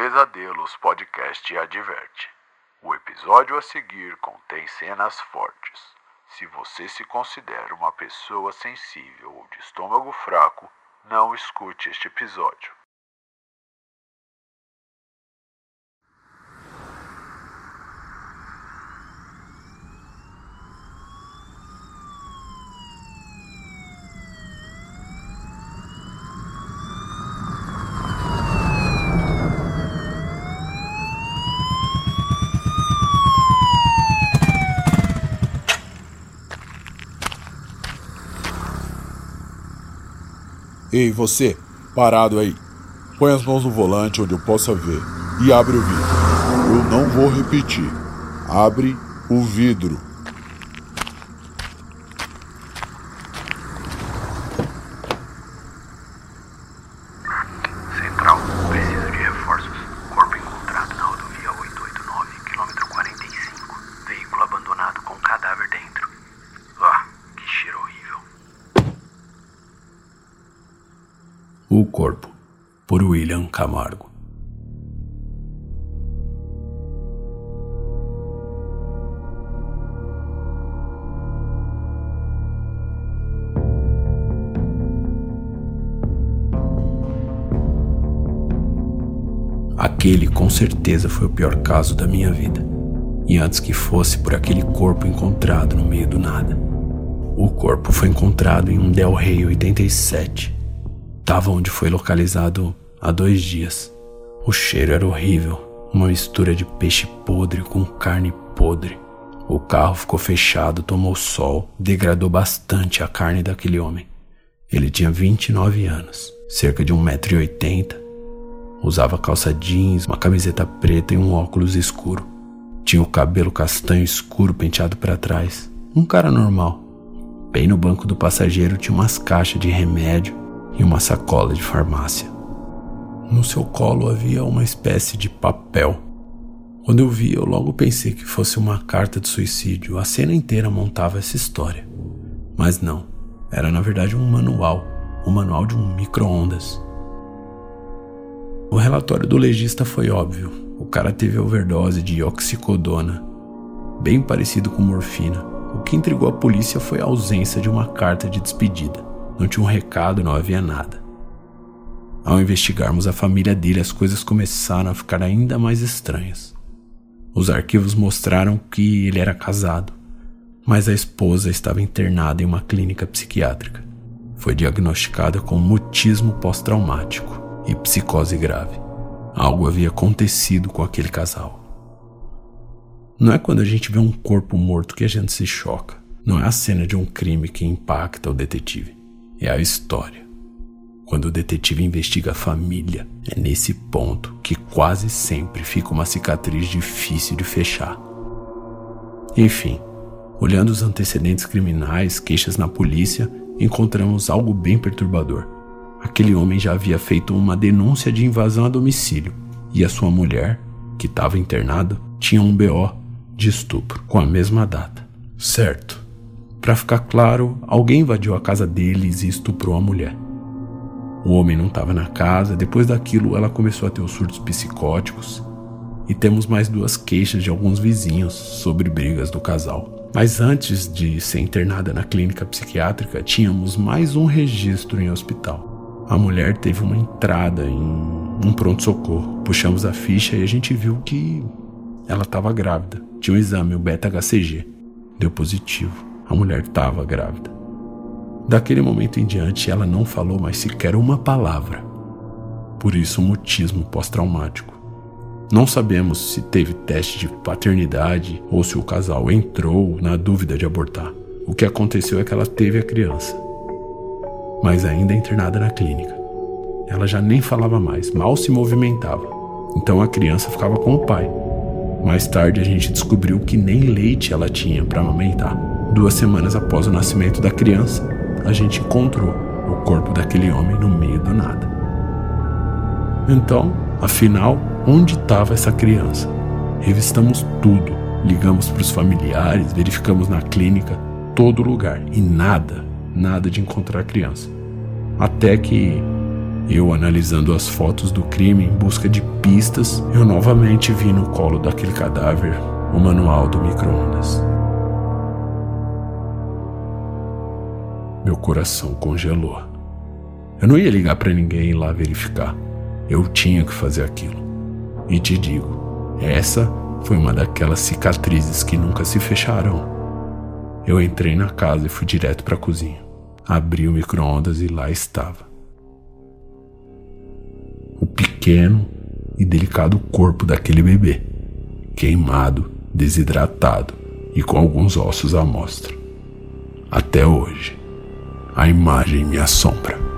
Amigos Podcast adverte. O episódio a seguir contém cenas fortes. Se você se considera uma pessoa sensível ou de estômago fraco, não escute este episódio. Ei, você, parado aí. Põe as mãos no volante onde eu possa ver e abre o vidro. Eu não vou repetir. Abre o vidro. Central, preciso de reforços. Corpo encontrado na rodovia 889, quilômetro 45. Veículo abandonado com cadáver dentro. Ah, que cheiro horrível. O Corpo, por William Camargo. Aquele com certeza foi o pior caso da minha vida. E antes que fosse por aquele corpo encontrado no meio do nada. O corpo foi encontrado em um Del Rey 87. Tava onde foi localizado há dois dias. O cheiro era horrível, uma mistura de peixe podre com carne podre. O carro ficou fechado, tomou sol, degradou bastante a carne daquele homem. Ele tinha 29 anos, cerca de 1,80m. Usava calça jeans, uma camiseta preta e um óculos escuro. Tinha o cabelo castanho escuro penteado para trás. Um cara normal. Bem no banco do passageiro tinha umas caixas de remédio e uma sacola de farmácia. No seu colo havia uma espécie de papel. Quando eu vi, eu logo pensei que fosse uma carta de suicídio. A cena inteira montava essa história. Mas não, era na verdade um manual, o um manual de um micro-ondas. O relatório do legista foi óbvio. O cara teve overdose de oxicodona, bem parecido com morfina. O que intrigou a polícia foi a ausência de uma carta de despedida. Não tinha um recado, não havia nada. Ao investigarmos a família dele, as coisas começaram a ficar ainda mais estranhas. Os arquivos mostraram que ele era casado, mas a esposa estava internada em uma clínica psiquiátrica. Foi diagnosticada com mutismo pós-traumático e psicose grave. Algo havia acontecido com aquele casal. Não é quando a gente vê um corpo morto que a gente se choca. Não é a cena de um crime que impacta o detetive. É a história. Quando o detetive investiga a família, é nesse ponto que quase sempre fica uma cicatriz difícil de fechar. Enfim, olhando os antecedentes criminais, queixas na polícia, encontramos algo bem perturbador. Aquele homem já havia feito uma denúncia de invasão a domicílio e a sua mulher, que estava internada, tinha um BO de estupro com a mesma data. Certo. Para ficar claro, alguém invadiu a casa deles e estuprou a mulher. O homem não estava na casa, depois daquilo ela começou a ter os surtos psicóticos. E temos mais duas queixas de alguns vizinhos sobre brigas do casal. Mas antes de ser internada na clínica psiquiátrica, tínhamos mais um registro em hospital. A mulher teve uma entrada em um pronto-socorro. Puxamos a ficha e a gente viu que ela estava grávida. Tinha um exame, o beta-HCG. Deu positivo. A mulher estava grávida. Daquele momento em diante, ela não falou mais sequer uma palavra. Por isso, o mutismo pós-traumático. Não sabemos se teve teste de paternidade ou se o casal entrou na dúvida de abortar. O que aconteceu é que ela teve a criança, mas ainda internada na clínica. Ela já nem falava mais, mal se movimentava. Então a criança ficava com o pai. Mais tarde a gente descobriu que nem leite ela tinha para amamentar. Duas semanas após o nascimento da criança, a gente encontrou o corpo daquele homem no meio do nada. Então, afinal, onde estava essa criança? Revistamos tudo, ligamos para os familiares, verificamos na clínica, todo lugar e nada, nada de encontrar a criança. Até que, Eu analisando as fotos do crime em busca de pistas, eu novamente vi no colo daquele cadáver o manual do micro-ondas. Meu coração congelou. Eu não ia ligar para ninguém ir lá verificar. Eu tinha que fazer aquilo. E te digo, essa foi uma daquelas cicatrizes que nunca se fecharão. Eu entrei na casa e fui direto para a cozinha. Abri o micro-ondas e lá estava. O pequeno e delicado corpo daquele bebê, queimado, desidratado e com alguns ossos à mostra. Até hoje, a imagem me assombra.